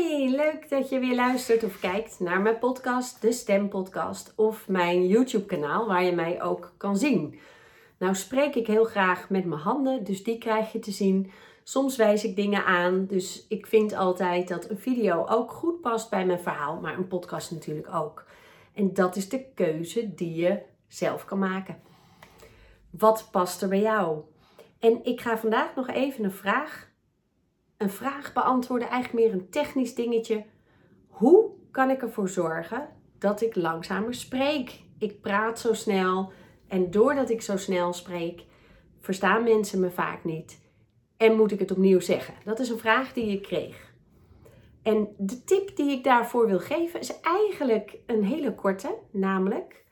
Hi, leuk dat je weer luistert of kijkt naar mijn podcast, de Stempodcast, of mijn YouTube-kanaal waar je mij ook kan zien. Nou spreek ik heel graag met mijn handen, dus die krijg je te zien. Soms wijs ik dingen aan, dus ik vind altijd dat een video ook goed past bij mijn verhaal, maar een podcast natuurlijk ook. En dat is de keuze die je zelf kan maken. Wat past er bij jou? En ik ga vandaag nog even een vraag een vraag beantwoorden, eigenlijk meer een technisch dingetje. Hoe kan ik ervoor zorgen dat ik langzamer spreek? Ik praat zo snel en doordat ik zo snel spreek, verstaan mensen me vaak niet. En moet ik het opnieuw zeggen? Dat is een vraag die ik kreeg. En de tip die ik daarvoor wil geven is eigenlijk een hele korte, namelijk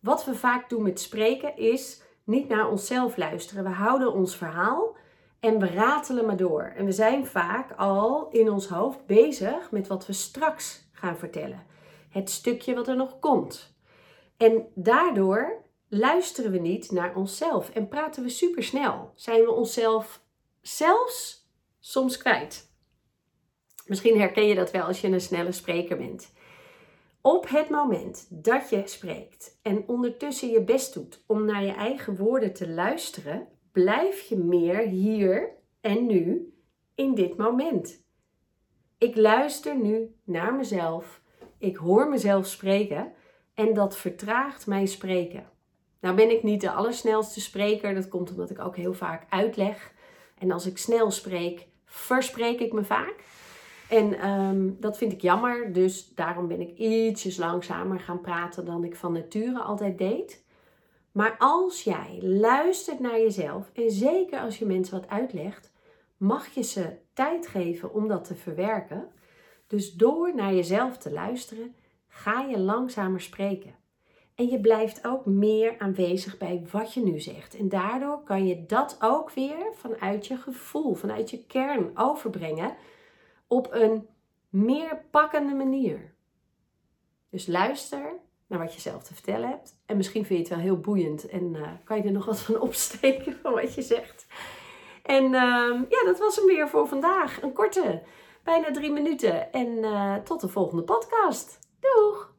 wat we vaak doen met spreken is niet naar onszelf luisteren. We houden ons verhaal en we ratelen maar door. En we zijn vaak al in ons hoofd bezig met wat we straks gaan vertellen. Het stukje wat er nog komt. En daardoor luisteren we niet naar onszelf en praten we super snel. Zijn we onszelf zelfs soms kwijt. Misschien herken je dat wel als je een snelle spreker bent. Op het moment dat je spreekt en ondertussen je best doet om naar je eigen woorden te luisteren, blijf je meer hier en nu in dit moment. Ik luister nu naar mezelf. Ik hoor mezelf spreken en dat vertraagt mijn spreken. Nou ben ik niet de allersnelste spreker. Dat komt omdat ik ook heel vaak uitleg. En als ik snel spreek, verspreek ik me vaak. En ehm, dat vind ik jammer. Dus daarom ben ik ietsjes langzamer gaan praten dan ik van nature altijd deed. Maar als jij luistert naar jezelf, en zeker als je mensen wat uitlegt, mag je ze tijd geven om dat te verwerken. Dus door naar jezelf te luisteren, ga je langzamer spreken. En je blijft ook meer aanwezig bij wat je nu zegt. En daardoor kan je dat ook weer vanuit je gevoel, vanuit je kern overbrengen op een meer pakkende manier. Dus luister naar wat je zelf te vertellen hebt. En misschien vind je het wel heel boeiend en uh, kan je er nog wat van opsteken van wat je zegt. En uh, ja, dat was hem weer voor vandaag. Een korte, bijna drie minuten. En uh, tot de volgende podcast. Doeg!